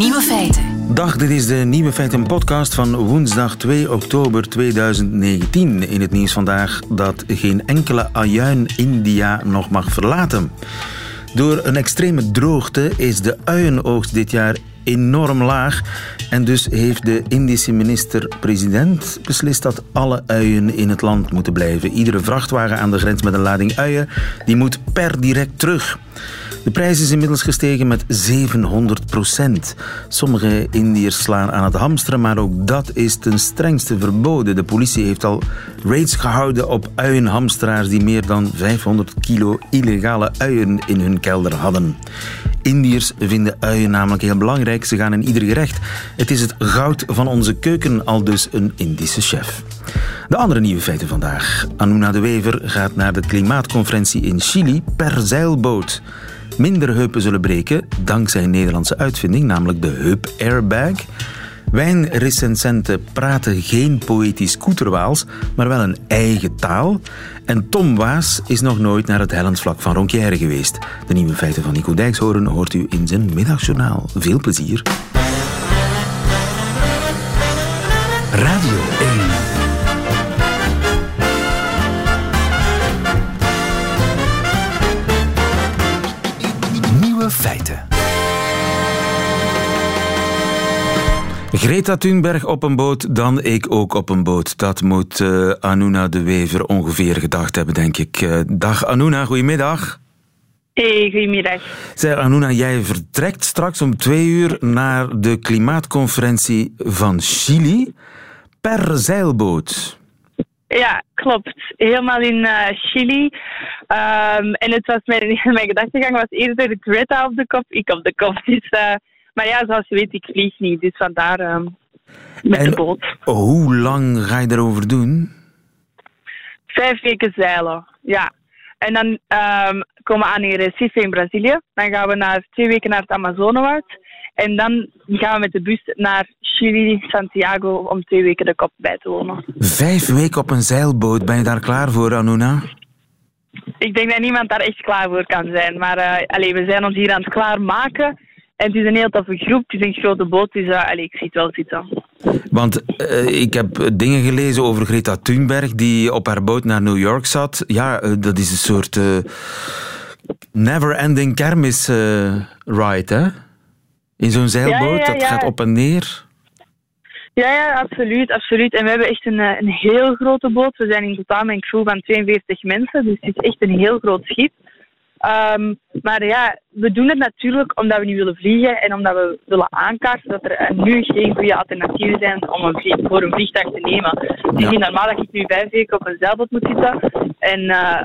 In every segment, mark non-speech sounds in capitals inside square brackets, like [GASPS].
Nieuwe feiten. Dag, dit is de Nieuwe Feiten podcast van woensdag 2 oktober 2019. In het nieuws vandaag dat geen enkele ajuin India nog mag verlaten. Door een extreme droogte is de uienoogst dit jaar enorm laag. En dus heeft de Indische minister-president beslist dat alle uien in het land moeten blijven. Iedere vrachtwagen aan de grens met een lading uien die moet per direct terug. De prijs is inmiddels gestegen met 700 procent. Sommige Indiërs slaan aan het hamsteren, maar ook dat is ten strengste verboden. De politie heeft al raids gehouden op uienhamsteraars die meer dan 500 kilo illegale uien in hun kelder hadden. Indiërs vinden uien namelijk heel belangrijk. Ze gaan in ieder gerecht. Het is het goud van onze keuken, al dus een Indische chef. De andere nieuwe feiten vandaag. Anuna de Wever gaat naar de klimaatconferentie in Chili per zeilboot minder heupen zullen breken dankzij een Nederlandse uitvinding, namelijk de heup airbag. Wijnrecensenten praten geen poëtisch koeterwaals, maar wel een eigen taal. En Tom Waas is nog nooit naar het hellensvlak van Ronquière geweest. De nieuwe feiten van Nico Dijkshoorn hoort u in zijn middagjournaal. Veel plezier. Radio Greta Thunberg op een boot, dan ik ook op een boot. Dat moet uh, Anuna de Wever ongeveer gedacht hebben, denk ik. Uh, dag Anuna, goedemiddag. Hey, goedemiddag. Zeg Anuna, jij vertrekt straks om twee uur naar de klimaatconferentie van Chili per zeilboot. Ja, klopt. Helemaal in uh, Chili. Um, en het was mijn, [LAUGHS] mijn gedachtegang was eerder Greta op de kop, ik op de kop. [LAUGHS] Dus, uh, maar ja, zoals je weet, ik vlieg niet. Dus vandaar uh, met en de boot. Hoe lang ga je erover doen? Vijf weken zeilen, ja. En dan um, komen we aan in Recife in Brazilië. Dan gaan we naar, twee weken naar het Amazonewoud. En dan gaan we met de bus naar Chili, Santiago, om twee weken de kop bij te wonen. Vijf weken op een zeilboot, ben je daar klaar voor, Anuna? Ik denk dat niemand daar echt klaar voor kan zijn. Maar uh, allez, we zijn ons hier aan het klaarmaken. En het is een heel toffe groep, het is een grote boot, dus uh, allez, ik zie het wel zitten. Want uh, ik heb dingen gelezen over Greta Thunberg, die op haar boot naar New York zat. Ja, dat is een soort never-ending kermis-ride, hè? In zo'n zeilboot, ja, ja, ja, dat gaat op en neer. Ja, ja, absoluut, absoluut. En we hebben echt een, een heel grote boot. We zijn in totaal met een crew van 42 mensen, dus het is echt een heel groot schip. Um, maar ja, we doen het natuurlijk omdat we niet willen vliegen en omdat we willen aankaarten dat er nu geen goede alternatieven zijn om een voor een vliegtuig te nemen. Het is niet normaal dat ik nu vijf weken op een zeilboot moet zitten en uh,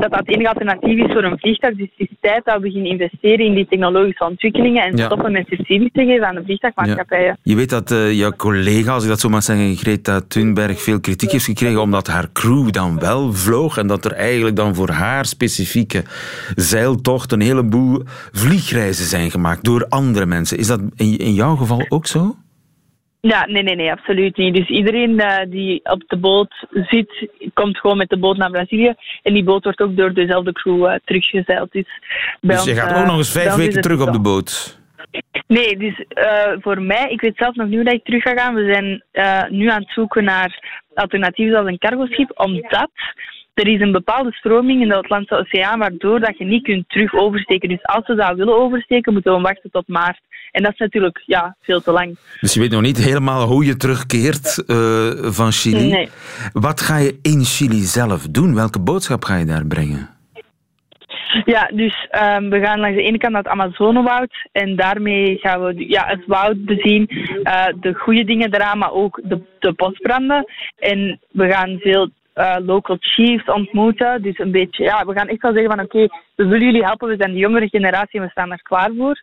dat dat het enige alternatief is voor een vliegtuig. Dus het is tijd dat we beginnen investeren in die technologische ontwikkelingen en Ja. stoppen met subsidies te geven aan de vliegtuigmaatschappijen. Je weet dat eh, jouw collega, als ik dat zo mag zeggen, Greta Thunberg, veel kritiek heeft gekregen omdat haar crew dan wel vloog en dat er eigenlijk dan voor haar specifieke zeiltocht een heleboel vliegreizen zijn gemaakt door andere mensen. Is dat in, in jouw geval ook zo? Ja, nee, nee, nee, absoluut niet. Dus iedereen eh, die op de boot zit, komt gewoon met de boot naar Brazilië. En die boot wordt ook door dezelfde crew eh, teruggezeild. Dus, Dus je ons, gaat eh, ook nog eens vijf weken terug op de boot. Nee, dus voor mij, ik weet zelf nog niet hoe dat ik terug ga gaan. We zijn nu aan het zoeken naar alternatieven zoals een cargoschip, omdat er is een bepaalde stroming in de Atlantische Oceaan waardoor dat je niet kunt terug oversteken. Dus als we dat willen oversteken, moeten we wachten tot maart. En dat is natuurlijk ja, veel te lang. Dus je weet nog niet helemaal hoe je terugkeert eh, van Chili. Nee. Wat ga je in Chili zelf doen? Welke boodschap ga je daar brengen? Ja, dus ehm, we gaan langs de ene kant naar het Amazonewoud en daarmee gaan we ja, het woud bezien, eh, de goede dingen eraan, maar ook de, de bosbranden. En we gaan veel eh, local chiefs ontmoeten, dus een beetje, ja, we gaan echt wel zeggen van oké, we willen jullie helpen, we zijn de jongere generatie en we staan er klaar voor.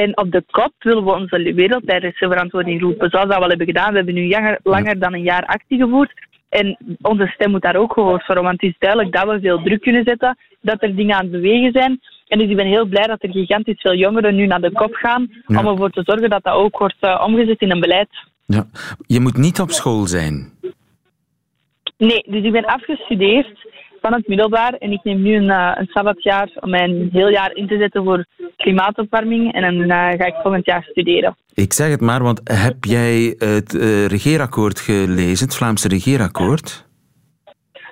En op de kop willen we onze wereldleidersverantwoording roepen, zoals dat we al hebben gedaan. We hebben nu langer, langer dan een jaar actie gevoerd. En onze stem moet daar ook gehoord worden, want het is duidelijk dat we veel druk kunnen zetten, dat er dingen aan het bewegen zijn. En dus ik ben heel blij dat er gigantisch veel jongeren nu naar de kop gaan, Ja. om ervoor te zorgen dat dat ook wordt eh, omgezet in een beleid. Ja. Je moet niet op school zijn. Nee, dus ik ben afgestudeerd van het middelbaar. En ik neem nu een, uh, een sabbatjaar om mijn heel jaar in te zetten voor klimaatopwarming. En dan uh, ga ik volgend jaar studeren. Ik zeg het maar, want heb jij het uh, regeerakkoord gelezen, het Vlaamse regeerakkoord?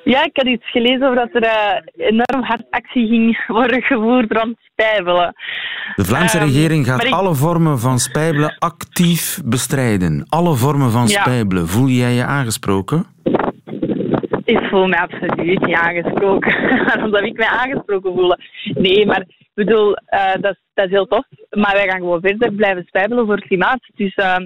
Ja, ik had iets gelezen over dat er enorm hard actie ging [LAUGHS] worden gevoerd rond spijbelen. De Vlaamse um, regering gaat ik... alle vormen van spijbelen actief bestrijden. Alle vormen van ja. spijbelen. Voel jij je aangesproken? Ik voel me absoluut niet aangesproken. [LAUGHS] Waarom zou ik mij aangesproken voelen? Nee, maar ik bedoel, uh, dat, dat is heel tof. Maar wij gaan gewoon verder blijven spijbelen voor het klimaat. Dus, uh,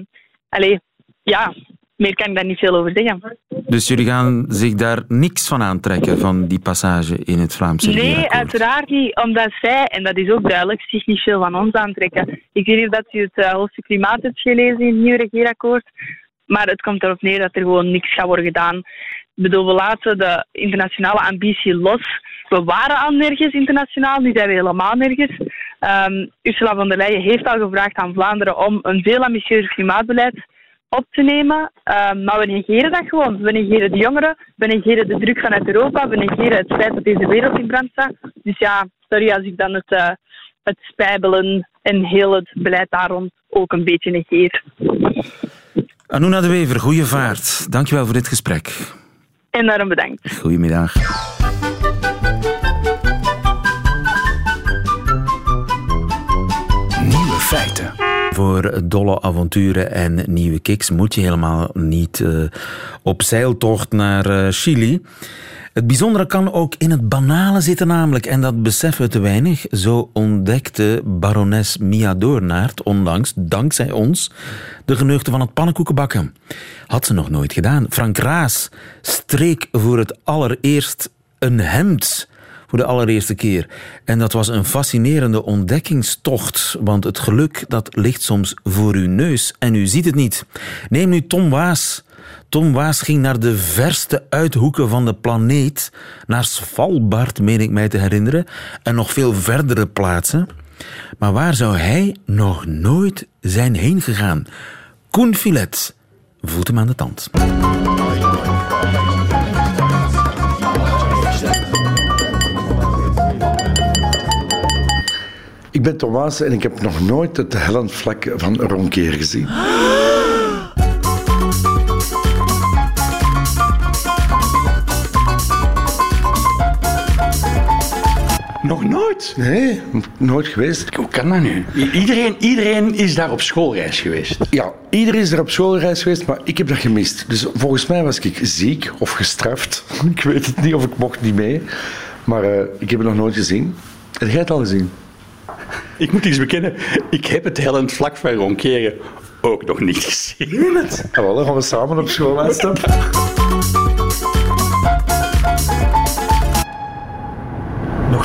allee, ja, meer kan ik daar niet veel over zeggen. Dus jullie gaan zich daar niks van aantrekken, van die passage in het Vlaamse Nee, uiteraard niet, omdat zij, en dat is ook duidelijk, zich niet veel van ons aantrekken. Ik weet niet of dat u het uh, hoofdstuk klimaat hebt gelezen in het nieuwe regeerakkoord, maar het komt erop neer dat er gewoon niks gaat worden gedaan. We laten de internationale ambitie los. We waren al nergens internationaal, nu zijn we helemaal nergens. Um, Ursula von der Leyen heeft al gevraagd aan Vlaanderen om een veel ambitieuzer klimaatbeleid op te nemen. Um, maar we negeren dat gewoon. We negeren de jongeren, we negeren de druk vanuit Europa, we negeren het feit dat deze wereld in brand staat. Dus ja, sorry als ik dan het, uh, het spijbelen en heel het beleid daar rond ook een beetje negeer. Anouna de Wever, goede vaart. Dankjewel voor dit gesprek. Enorm bedankt. Goedemiddag. Nieuwe feiten. Voor dolle avonturen en nieuwe kicks moet je helemaal niet uh, op zeiltocht naar uh, Chili. Het bijzondere kan ook in het banale zitten namelijk, en dat beseffen we te weinig. Zo ontdekte barones Mia Doornaert onlangs, dankzij ons, de geneugten van het pannenkoekenbakken. Had ze nog nooit gedaan. Frank Raas streek voor het allereerst een hemd voor de allereerste keer. En dat was een fascinerende ontdekkingstocht, want het geluk dat ligt soms voor uw neus en u ziet het niet. Neem nu Tom Waas. Tom Waas ging naar de verste uithoeken van de planeet, naar Svalbard, meen ik mij te herinneren, en nog veel verdere plaatsen. Maar waar zou hij nog nooit zijn heen gegaan? Koen Filet voelt hem aan de tand. Ik ben Thomas en ik heb nog nooit het hellend vlak van Ronkeer gezien. [GASPS] Nog nooit? Nee, nooit geweest. Hoe kan dat nu? Iedereen, iedereen is daar op schoolreis geweest. Ja, iedereen is er op schoolreis geweest, maar ik heb dat gemist. Dus volgens mij was ik ziek of gestraft. [LAUGHS] Ik weet het niet of ik mocht niet mee. Maar uh, ik heb het nog nooit gezien. Heb jij het al gezien? Ik moet iets bekennen. Ik heb het hellend vlak van Ronkeren ook nog niet gezien. Het? Ja, wel, dan gaan we samen op school uitstappen. [LAUGHS]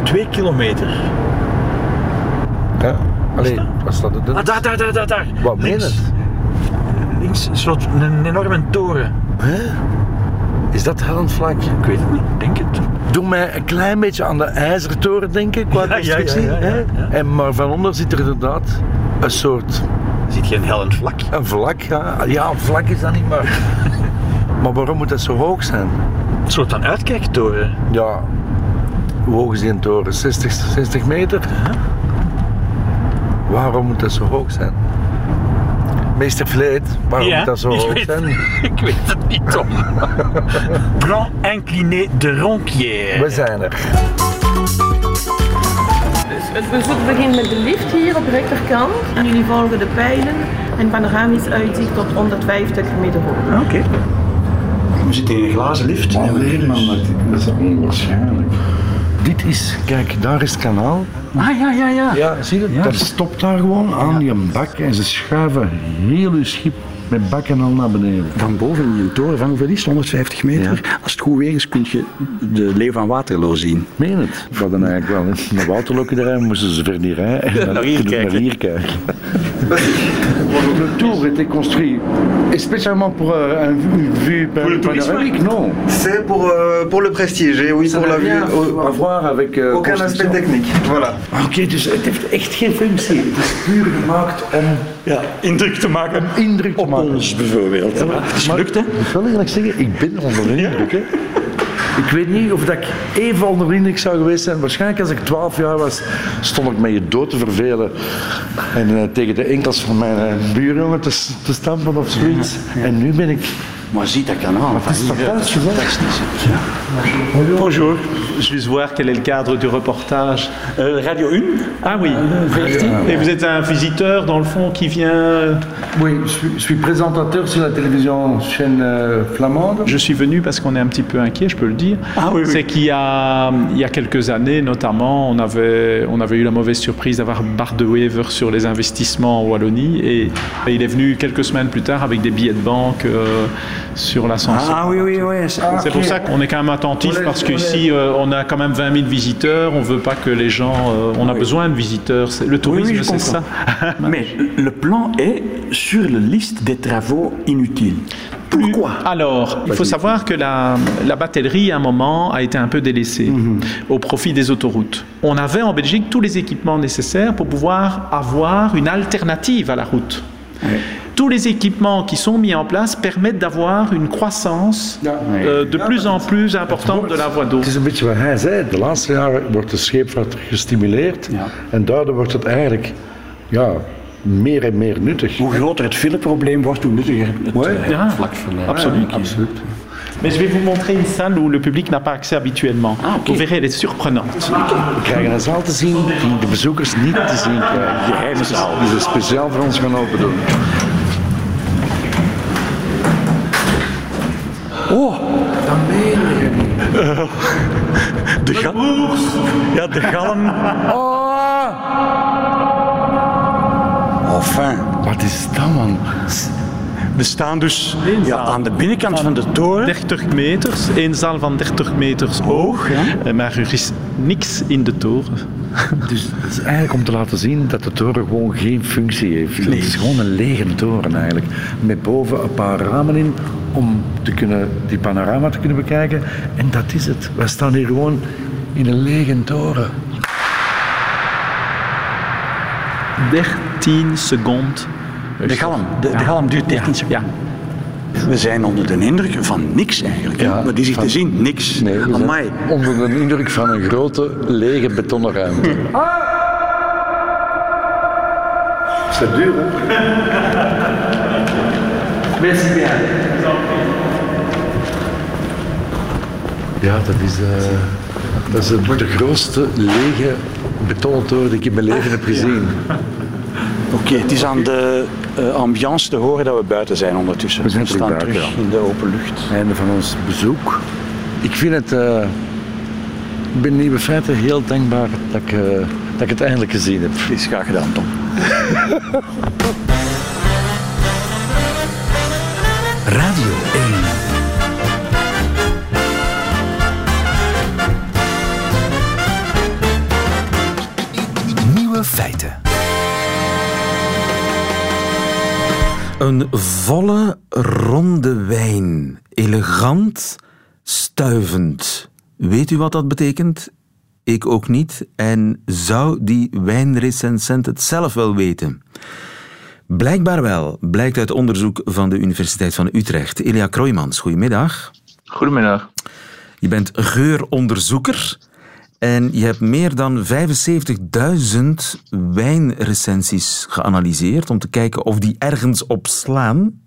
Nog twee kilometer. Ja, alleen, wat staat er? Ah, daar, daar, daar, daar, daar. Wat meen Links. het? Links een soort een enorme toren. Hè? Is dat hellend vlak? Ik weet het niet, denk het. Doe mij een klein beetje aan de ijzertoren denken qua constructie. ja, ja. En maar van onder zit er inderdaad een soort Ziet je een hellend vlak? een vlak. Ja, ja een vlak is dat niet, maar... [LAUGHS] maar waarom moet dat zo hoog zijn? Een soort van uitkijktoren. Ja, hoog is die toren? 60, 60 meter? Waarom moet dat zo hoog zijn? Meester Vleet, waarom Ja, moet dat zo hoog weet- zijn? [LAUGHS] Ik weet het niet, Tom. Grand [LAUGHS] incliné de Ronquière. We zijn er. Het bezoek begint met de lift hier op de rechterkant. En jullie volgen de pijlen en panoramisch uitzicht tot 150 meter hoog. Oké. We zitten in een glazen lift. Oh nee man, dat dat is onwaarschijnlijk. Dit is, kijk, daar is het kanaal. Ah, ja, ja, ja. Ja, zie je? Dat stopt daar gewoon aan die bak en ze schuiven heel uw schip met bakken al naar beneden. Van boven in een toren van hoeveel is het? 150 meter. Als het goed weer is, kun je de leeuw van Waterloo zien. Meen het? We hadden eigenlijk wel naar Waterloo rijden, moesten ze ver niet rijden. En dan Naar hier kijken. Naar hier kijken. [LAUGHS] Le tour était construit spécialement pour euh, une vue panoramique, non C'est pour, euh, pour le prestige, et oui, Ça pour n'a la rien vue. à voir avec euh, Aucun aspect technique. Voilà. Oké, dus het heeft echt geen functie. Het is puur gemaakt om Ja, indruk te maken indruk te op maken. ons bijvoorbeeld. het is Maar gelukt, hè? Ik wil eerlijk zeggen, ik ben onder de indruk. Hè. Ik weet niet of dat ik even onder de indruk zou geweest zijn. Waarschijnlijk als ik 12 jaar was, stond ik met je dood te vervelen. En eh, tegen de enkels van mijn uh, buurjongen te, te stampen of zoiets. En nu ben ik... Is fantastisch, hè? Fantastisch. Bonjour, je vais voir quel est le cadre du reportage. Euh, Radio 1 Ah oui, et vous êtes un visiteur dans le fond qui vient... Oui, je suis, je suis présentateur sur la télévision chaîne euh, flamande. Je suis venu parce qu'on est un petit peu inquiet, je peux le dire. Ah oui, oui. C'est qu'il y a, il y a quelques années, notamment, on avait, on avait eu la mauvaise surprise d'avoir Bart de Wever sur les investissements en Wallonie. Et, et il est venu quelques semaines plus tard avec des billets de banque euh, sur l'ascenseur. Ah oui, oui, oui. c'est- Ah, pour ça qu'on est quand même attentif parce qu'ici euh, on a quand même 20 000 visiteurs. On veut pas que les gens, euh, on a besoin de visiteurs. Le tourisme, oui, c'est ça. [LAUGHS] Mais le plan est sur la liste des travaux inutiles. Pourquoi? Alors, il faut savoir que la, la batellerie, à un moment, a été un peu délaissée au profit des autoroutes. On avait en Belgique tous les équipements nécessaires pour pouvoir avoir une alternative à la route. Tous les équipements qui sont mis en place permettent d'avoir une croissance euh, de plus en plus importante de la voie d'eau. Het is een beetje wat hij zei. De laatste jaren wordt de scheepvaart gestimuleerd. En daardoor wordt het eigenlijk ja, meer en meer nuttig. Hoe groter het fileprobleem wordt, hoe nuttiger het eh, Ja, vlak van de- absoluut. Mais je vais vous montrer une salle où le public n'a pas accès habituellement. Ah, ok. Vous verrez, elle est surprenante. We krijgen een zaal te zien die de bezoekers niet te zien krijgen. Geheime zaal. Die ze speciaal voor ons gaan open doen. Oh, Dat meen je de galm. Ja, de galm. Enfin. Wat is dat, man? We staan dus ja, aan de binnenkant van de toren. 30 meters, één zaal van 30 meters hoog, Eh, maar er is niks in de toren. Dus het is eigenlijk om te laten zien dat de toren gewoon geen functie heeft. Het is gewoon een lege toren eigenlijk. Met boven een paar ramen in om te kunnen, die panorama te kunnen bekijken. En dat is het. We staan hier gewoon in een lege toren. 13 seconden. De galm. De, de galm duurt 13 seconden. We zijn onder de indruk van niks eigenlijk. Ja, Wat is hier van- te zien? Niks. Nee, onder de indruk van een grote lege betonnen ruimte. C'est [LAUGHS] duur, hè? [LAUGHS] Merci bien. Ja, dat is, eh, dat is de, de grootste lege betonnen toren die ik in mijn leven heb gezien. Oké, het is aan de eh, ambiance te horen dat we buiten zijn ondertussen. We zijn terug staan buiten, terug ja. in de open lucht. Einde van ons bezoek. Ik vind het, eh, ik ben Nieuwe Feiten heel dankbaar dat ik, eh, dat ik het eindelijk gezien heb. Is graag gedaan, Tom. [LAUGHS] Radio 1. Een volle, ronde wijn. Elegant, stuivend. Weet u wat dat betekent? Ik ook niet. En zou die wijnrecensent het zelf wel weten? Blijkbaar wel, blijkt uit onderzoek van de Universiteit van Utrecht. Elia Kroijmans, goedemiddag. Goedemiddag. Je bent geuronderzoeker en je hebt meer dan 75.000 wijnrecensies geanalyseerd om te kijken of die ergens op slaan.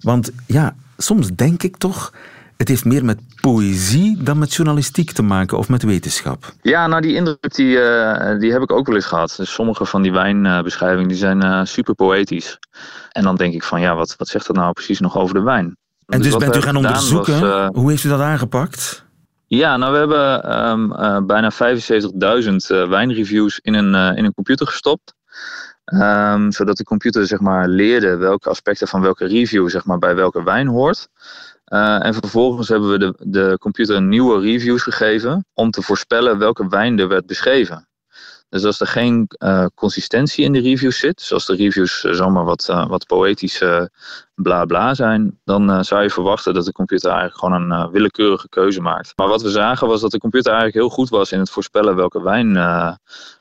Want ja, soms denk ik toch, het heeft meer met poëzie dan met journalistiek te maken of met wetenschap. Ja, nou die indruk die, eh, die heb ik ook wel eens gehad. Dus sommige van die wijnbeschrijvingen die zijn eh, super poëtisch. En dan denk ik van ja, wat, wat zegt dat nou precies nog over de wijn? En dus wat bent u gaan onderzoeken, was, eh, hoe heeft u dat aangepakt? Ja, nou we hebben ehm, eh, bijna 75.000 eh, wijnreviews in een, eh, in een computer gestopt. Ehm, zodat de computer zeg maar, leerde welke aspecten van welke review zeg maar, bij welke wijn hoort. En vervolgens hebben we de, de computer nieuwe reviews gegeven om te voorspellen welke wijn er werd beschreven. Dus als er geen eh, consistentie in de reviews zit, dus als de reviews eh, zomaar wat, eh, wat poëtisch eh, bla bla zijn, dan zou je verwachten dat de computer eigenlijk gewoon een willekeurige keuze maakt. Maar wat we zagen was dat de computer eigenlijk heel goed was in het voorspellen welke wijn eh,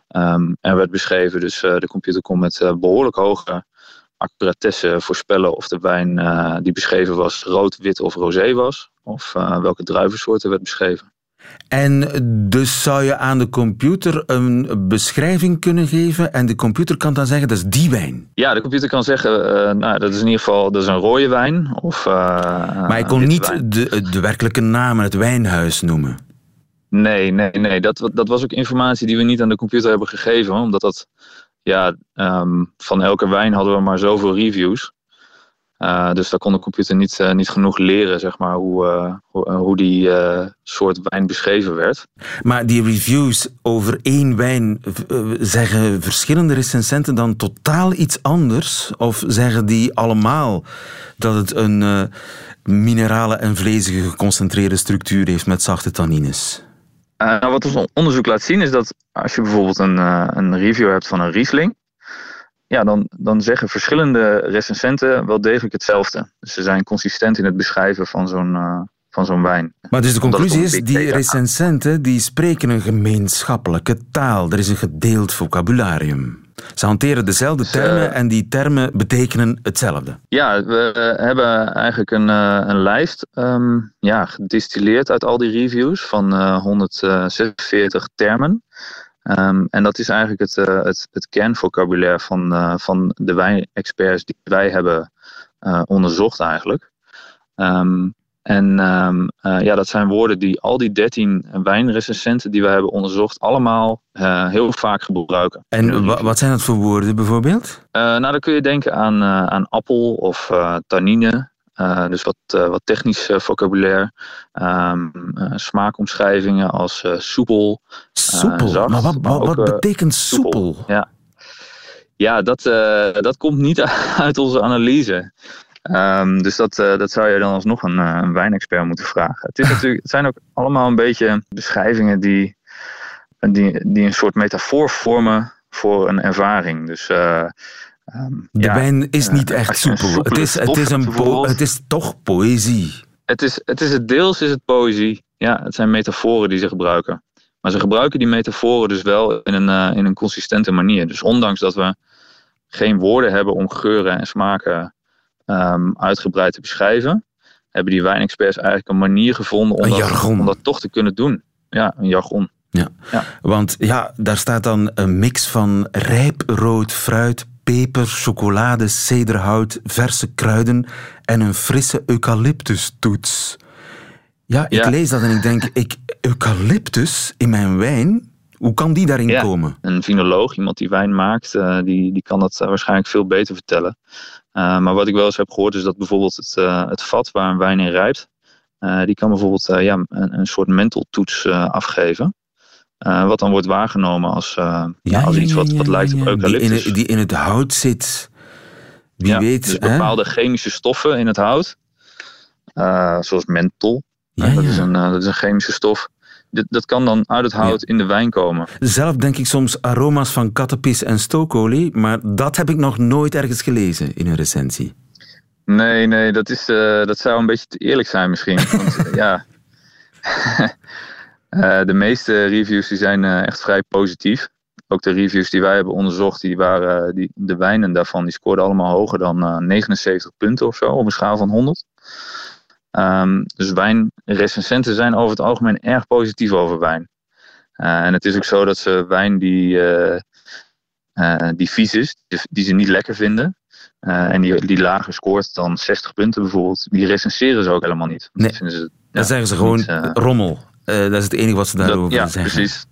ehm, er werd beschreven. Dus de computer kon met eh, behoorlijk hoge, accuratesse voorspellen of de wijn die beschreven was rood, wit of rosé was. Of uh, welke druivensoorten werd beschreven. En dus zou je aan de computer een beschrijving kunnen geven en de computer kan dan zeggen dat is die wijn? Ja, de computer kan zeggen, uh, nou, dat is in ieder geval dat is een rode wijn. Of, maar hij kon niet de, de werkelijke naam het wijnhuis noemen? Nee, nee, nee. Dat, dat was ook informatie die we niet aan de computer hebben gegeven. Omdat dat, ja, um, van elke wijn hadden we maar zoveel reviews. Uh, dus daar kon de computer niet, uh, niet genoeg leren, zeg maar, hoe, uh, hoe, hoe, die soort wijn beschreven werd. Maar die reviews over één wijn, zeggen verschillende recensenten dan totaal iets anders? Of zeggen die allemaal dat het een minerale en vlezige geconcentreerde structuur heeft met zachte tannines? nou, wat ons onderzoek laat zien is dat als je bijvoorbeeld een, een review hebt van een Riesling ja, dan, dan zeggen verschillende recensenten wel degelijk hetzelfde. Dus ze zijn consistent in het beschrijven van zo'n uh, van zo'n wijn. Maar dus de conclusie is, die recensenten die spreken een gemeenschappelijke taal. Er is een gedeeld vocabularium. Ze hanteren dezelfde termen en die termen betekenen hetzelfde. Ja, we uh, hebben eigenlijk een, uh, een lijst um, ja, gedistilleerd uit al die reviews van 146 termen. Um, en dat is eigenlijk het, uh, het, het kernvocabulaire van, uh, van de wijnexperts die wij hebben uh, onderzocht eigenlijk. Um, en um, ja, dat zijn woorden die al die 13 wijnrecensenten die we hebben onderzocht allemaal heel vaak gebruiken. En wat zijn dat voor woorden bijvoorbeeld? nou, dan kun je denken aan, aan appel of tannine. Uh, dus wat, uh, wat technisch uh, vocabulaire. Um, smaakomschrijvingen als soepel. Soepel? zacht, maar wat, maar wat, betekent soepel? soepel? Ja, ja dat, dat komt niet [LAUGHS] uit onze analyse. Um, dus dat, dat zou je dan alsnog een, een wijnexpert moeten vragen. Het, is [LAUGHS] natuurlijk, het zijn ook allemaal een beetje beschrijvingen die, die, die een soort metafoor vormen voor een ervaring. Dus Um, de ja, wijn is niet uh, echt soepel. Het is, het, is een het is toch poëzie. Het is, het is het deels is het poëzie. Ja, het zijn metaforen die ze gebruiken. Maar ze gebruiken die metaforen dus wel in een, uh, in een consistente manier. Dus ondanks dat we geen woorden hebben om geuren en smaken um, uitgebreid te beschrijven, hebben die wijnexperts eigenlijk een manier gevonden om, dat, om dat toch te kunnen doen. Ja, een jargon. Ja. ja. want ja, daar staat dan een mix van rijp rood fruit, peper, chocolade, cederhout, verse kruiden en een frisse eucalyptustoets. Ja, ik lees dat en ik denk, ik, eucalyptus in mijn wijn? Hoe kan die daarin ja, komen? Een vinoloog, iemand die wijn maakt, uh, die, die kan dat uh, waarschijnlijk veel beter vertellen. Uh, maar wat ik wel eens heb gehoord is dat bijvoorbeeld het, het vat waar een wijn in rijpt, die kan bijvoorbeeld ja, een, een soort menteltoets afgeven. Uh, wat dan wordt waargenomen als, uh, ja, als iets wat, wat lijkt op eucalyptus. Die in, die in het hout zit. Wie weet. Dus bepaalde chemische stoffen in het hout. Uh, zoals menthol. dat, Is een, dat is een chemische stof. Dat, dat kan dan uit het hout in de wijn komen. Zelf denk ik soms aroma's van kattenpis en stookolie. Maar dat heb ik nog nooit ergens gelezen in een recensie. Nee, nee, dat, is, dat zou een beetje te eerlijk zijn misschien. Want [LAUGHS] ja... Uh, de meeste reviews die zijn uh, echt vrij positief. Ook de reviews die wij hebben onderzocht, die waren, die, de wijnen daarvan, die scoorden allemaal hoger dan uh, 79 punten of zo op een schaal van 100. Um, ehm, dus wijnrecensenten zijn over het algemeen erg positief over wijn. en het is ook zo dat ze wijn die, die vies is, die, ze niet lekker vinden, en die, die lager scoort dan 60 punten bijvoorbeeld, die recenseren ze ook helemaal niet. Nee, ze, ja, dan zeggen ze gewoon rommel. Uh, dat is het enige wat ze daarover dat, ja, zeggen. Precies.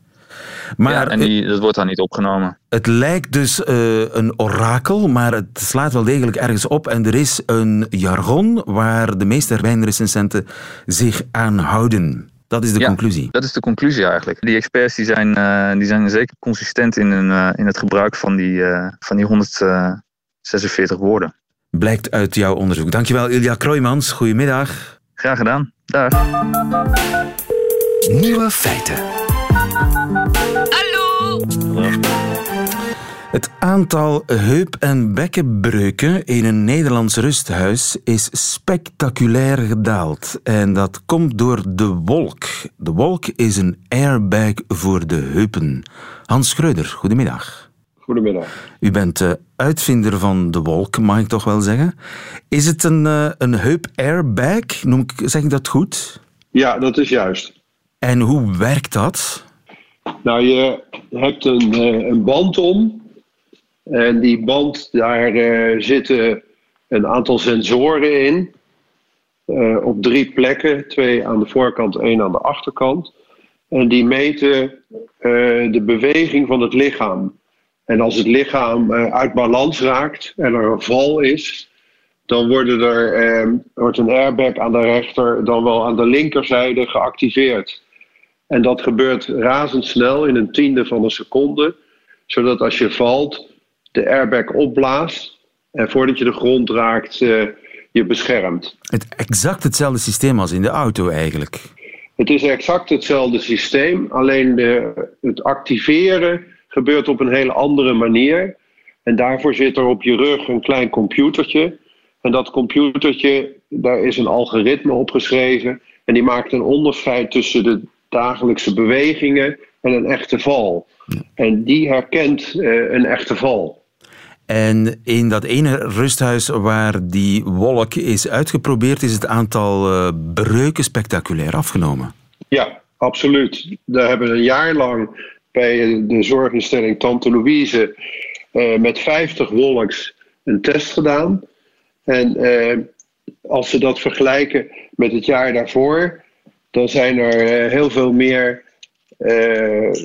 Maar ja, en die, dat wordt dan niet opgenomen. Het lijkt dus uh, een orakel, maar het slaat wel degelijk ergens op. En er is een jargon waar de meeste wijnrecensenten zich aan houden. Dat is de ja, conclusie. Dat is de conclusie eigenlijk. Die experts die zijn, uh, die zijn zeker consistent in, hun, in het gebruik van die, van die 146 woorden. Blijkt uit jouw onderzoek. Dankjewel Ilja Kroijmans. Goedemiddag. Graag gedaan. Dag. Nieuwe feiten. Hallo. Het aantal heup- en bekkenbreuken in een Nederlands rusthuis is spectaculair gedaald. En dat komt door de wolk. De wolk is een airbag voor de heupen. Hans Schreuder, goedemiddag. Goedemiddag. U bent de uitvinder van de wolk, mag ik toch wel zeggen. Is het een, uh, een heup-airbag? Noem ik, zeg ik dat goed? Ja, dat is juist. En hoe werkt dat? Nou, je hebt een, uh, een band om. En die band, daar uh, zitten een aantal sensoren in. op drie plekken. Twee aan de voorkant, één aan de achterkant. En die meten de beweging van het lichaam. En als het lichaam uit balans raakt en er een val is, dan worden er, eh, wordt een airbag aan de rechter, dan wel aan de linkerzijde geactiveerd. En dat gebeurt razendsnel in een tiende van een seconde, zodat als je valt, de airbag opblaast en voordat je de grond raakt, uh, je beschermt. Het exact hetzelfde systeem als in de auto eigenlijk. Het is exact hetzelfde systeem, alleen de, het activeren gebeurt op een hele andere manier. En daarvoor zit er op je rug een klein computertje. En dat computertje, daar is een algoritme op geschreven. En die maakt een onderscheid tussen de dagelijkse bewegingen en een echte val. En die herkent uh, een echte val. En in dat ene rusthuis waar die wolk is uitgeprobeerd, is het aantal uh, breuken spectaculair afgenomen. Ja, absoluut. We hebben een jaar lang bij de zorginstelling Tante Louise uh, met 50 wolks een test gedaan. En als ze dat vergelijken met het jaar daarvoor, dan zijn er uh, heel veel meer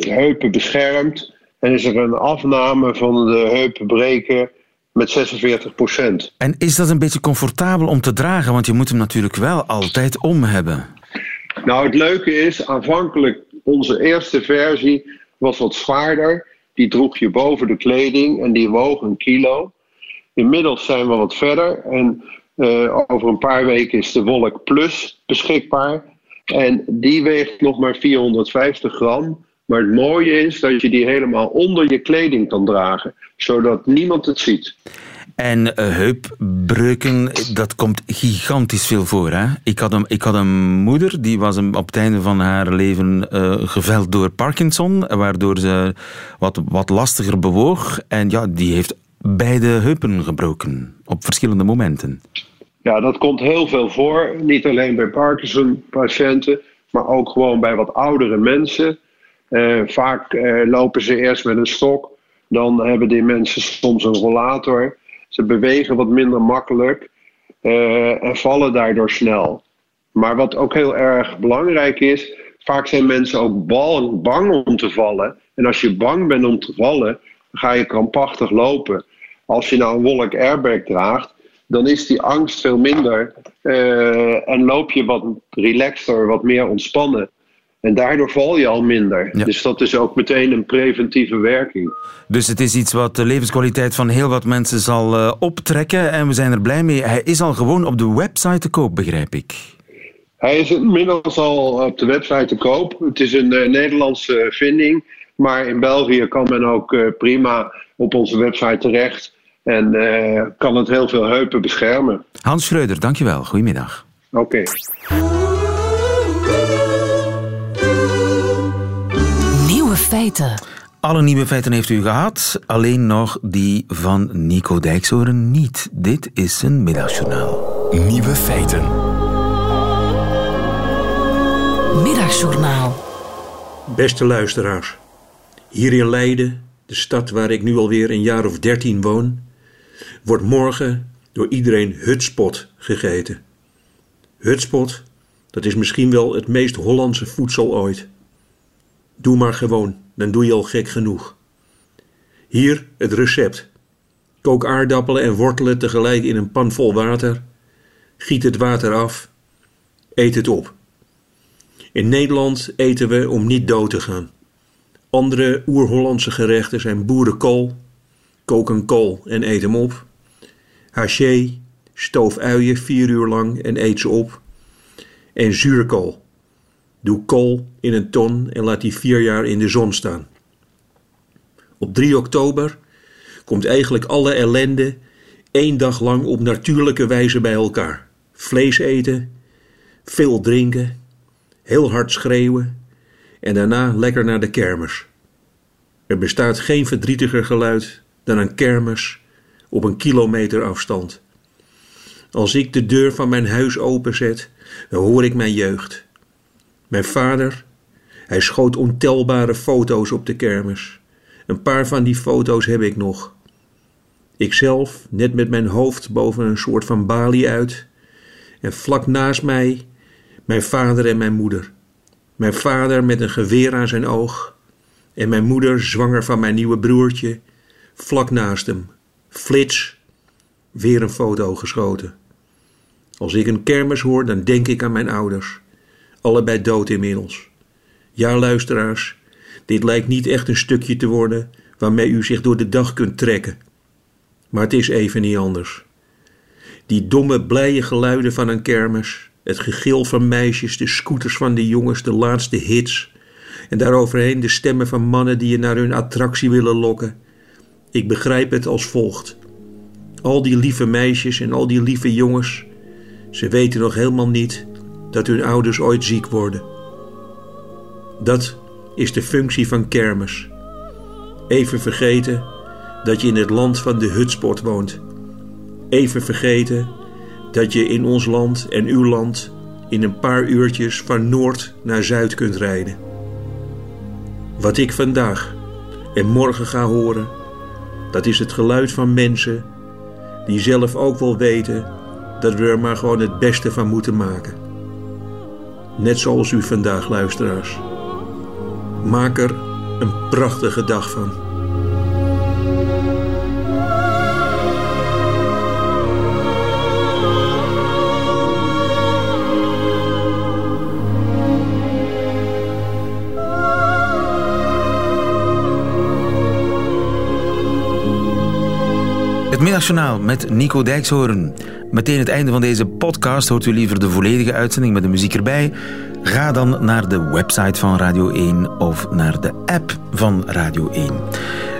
heupen beschermd. En is er een afname van de heupen breken met 46 procent. En is dat een beetje comfortabel om te dragen? Want je moet hem natuurlijk wel altijd om hebben. Nou, het leuke is, aanvankelijk onze eerste versie was wat zwaarder. Die droeg je boven de kleding en die woog een kilo. Inmiddels zijn we wat verder en uh, over een paar weken is de Wolk Plus beschikbaar. En die weegt nog maar 450 gram. Maar het mooie is dat je die helemaal onder je kleding kan dragen, zodat niemand het ziet. En uh, heupbreuken, dat komt gigantisch veel voor. Hè? Ik, had een, ik had een moeder, die was op het einde van haar leven uh, geveld door Parkinson, waardoor ze wat, wat lastiger bewoog. En ja, die heeft beide heupen gebroken, op verschillende momenten. Ja, dat komt heel veel voor. Niet alleen bij Parkinson-patiënten, maar ook gewoon bij wat oudere mensen. Uh, vaak lopen ze eerst met een stok, dan hebben die mensen soms een rollator. Ze bewegen wat minder makkelijk uh, en vallen daardoor snel. Maar wat ook heel erg belangrijk is, vaak zijn mensen ook bang om te vallen. En als je bang bent om te vallen, ga je krampachtig lopen. Als je nou een wolk airbag draagt, dan is die angst veel minder. Uh, en loop je wat relaxter, wat meer ontspannen. En daardoor val je al minder. Ja. Dus dat is ook meteen een preventieve werking. Dus het is iets wat de levenskwaliteit van heel wat mensen zal uh, optrekken. En we zijn er blij mee. Hij is al gewoon op de website te koop, begrijp ik. Hij is inmiddels al op de website te koop. Het is een uh, Nederlandse vinding. Maar in België kan men ook uh, prima op onze website terecht. En kan het heel veel heupen beschermen. Hans Schreuder, dankjewel. Goedemiddag. Oké. Okay. Feiten. Alle nieuwe feiten heeft u gehad, alleen nog die van Nico Dijkshoorn niet. Dit is een middagjournaal. Nieuwe feiten. Middagjournaal. Beste luisteraars, hier in Leiden, de stad waar ik nu alweer een jaar of dertien woon, wordt morgen door iedereen hutspot gegeten. Hutspot, dat is misschien wel het meest Hollandse voedsel ooit. Doe maar gewoon, dan doe je al gek genoeg. Hier het recept. Kook aardappelen en wortelen tegelijk in een pan vol water. Giet het water af. Eet het op. In Nederland eten we om niet dood te gaan. Andere oer-Hollandse gerechten zijn boerenkool. Kook een kool en eet hem op. Haché, stoof uien vier uur lang en eet ze op. En zuurkool. Doe kool in een ton en laat die vier jaar in de zon staan. Op 3 oktober komt eigenlijk alle ellende één dag lang op natuurlijke wijze bij elkaar. Vlees eten, veel drinken, heel hard schreeuwen en daarna lekker naar de kermis. Er bestaat geen verdrietiger geluid dan een kermis op een kilometer afstand. Als ik de deur van mijn huis openzet, dan hoor ik mijn jeugd. Mijn vader, hij schoot ontelbare foto's op de kermis. Een paar van die foto's heb ik nog. Ikzelf, net met mijn hoofd boven een soort van balie uit. En vlak naast mij, mijn vader en mijn moeder. Mijn vader met een geweer aan zijn oog. En mijn moeder, zwanger van mijn nieuwe broertje, vlak naast hem. Flits, weer een foto geschoten. Als ik een kermis hoor, dan denk ik aan mijn ouders. Allebei dood inmiddels. Ja, luisteraars, dit lijkt niet echt een stukje te worden waarmee u zich door de dag kunt trekken. Maar het is even niet anders. Die domme, blije geluiden van een kermis, het gegil van meisjes, de scooters van de jongens, de laatste hits. En daaroverheen de stemmen van mannen die je naar hun attractie willen lokken. Ik begrijp het als volgt. Al die lieve meisjes en al die lieve jongens, ze weten nog helemaal niet dat hun ouders ooit ziek worden. Dat is de functie van kermis. Even vergeten dat je in het land van de hutsport woont. Even vergeten dat je in ons land en uw land in een paar uurtjes van noord naar zuid kunt rijden. Wat ik vandaag en morgen ga horen, dat is het geluid van mensen die zelf ook wel weten dat we er maar gewoon het beste van moeten maken. Net zoals u vandaag, luisteraars. Maak er een prachtige dag van. Middagjournaal met Nico Dijkshoorn. Meteen het einde van deze podcast. Hoort u liever de volledige uitzending met de muziek erbij? Ga dan naar de website van Radio 1 of naar de app van Radio 1.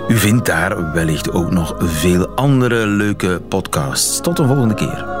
U vindt daar wellicht ook nog veel andere leuke podcasts. Tot de volgende keer.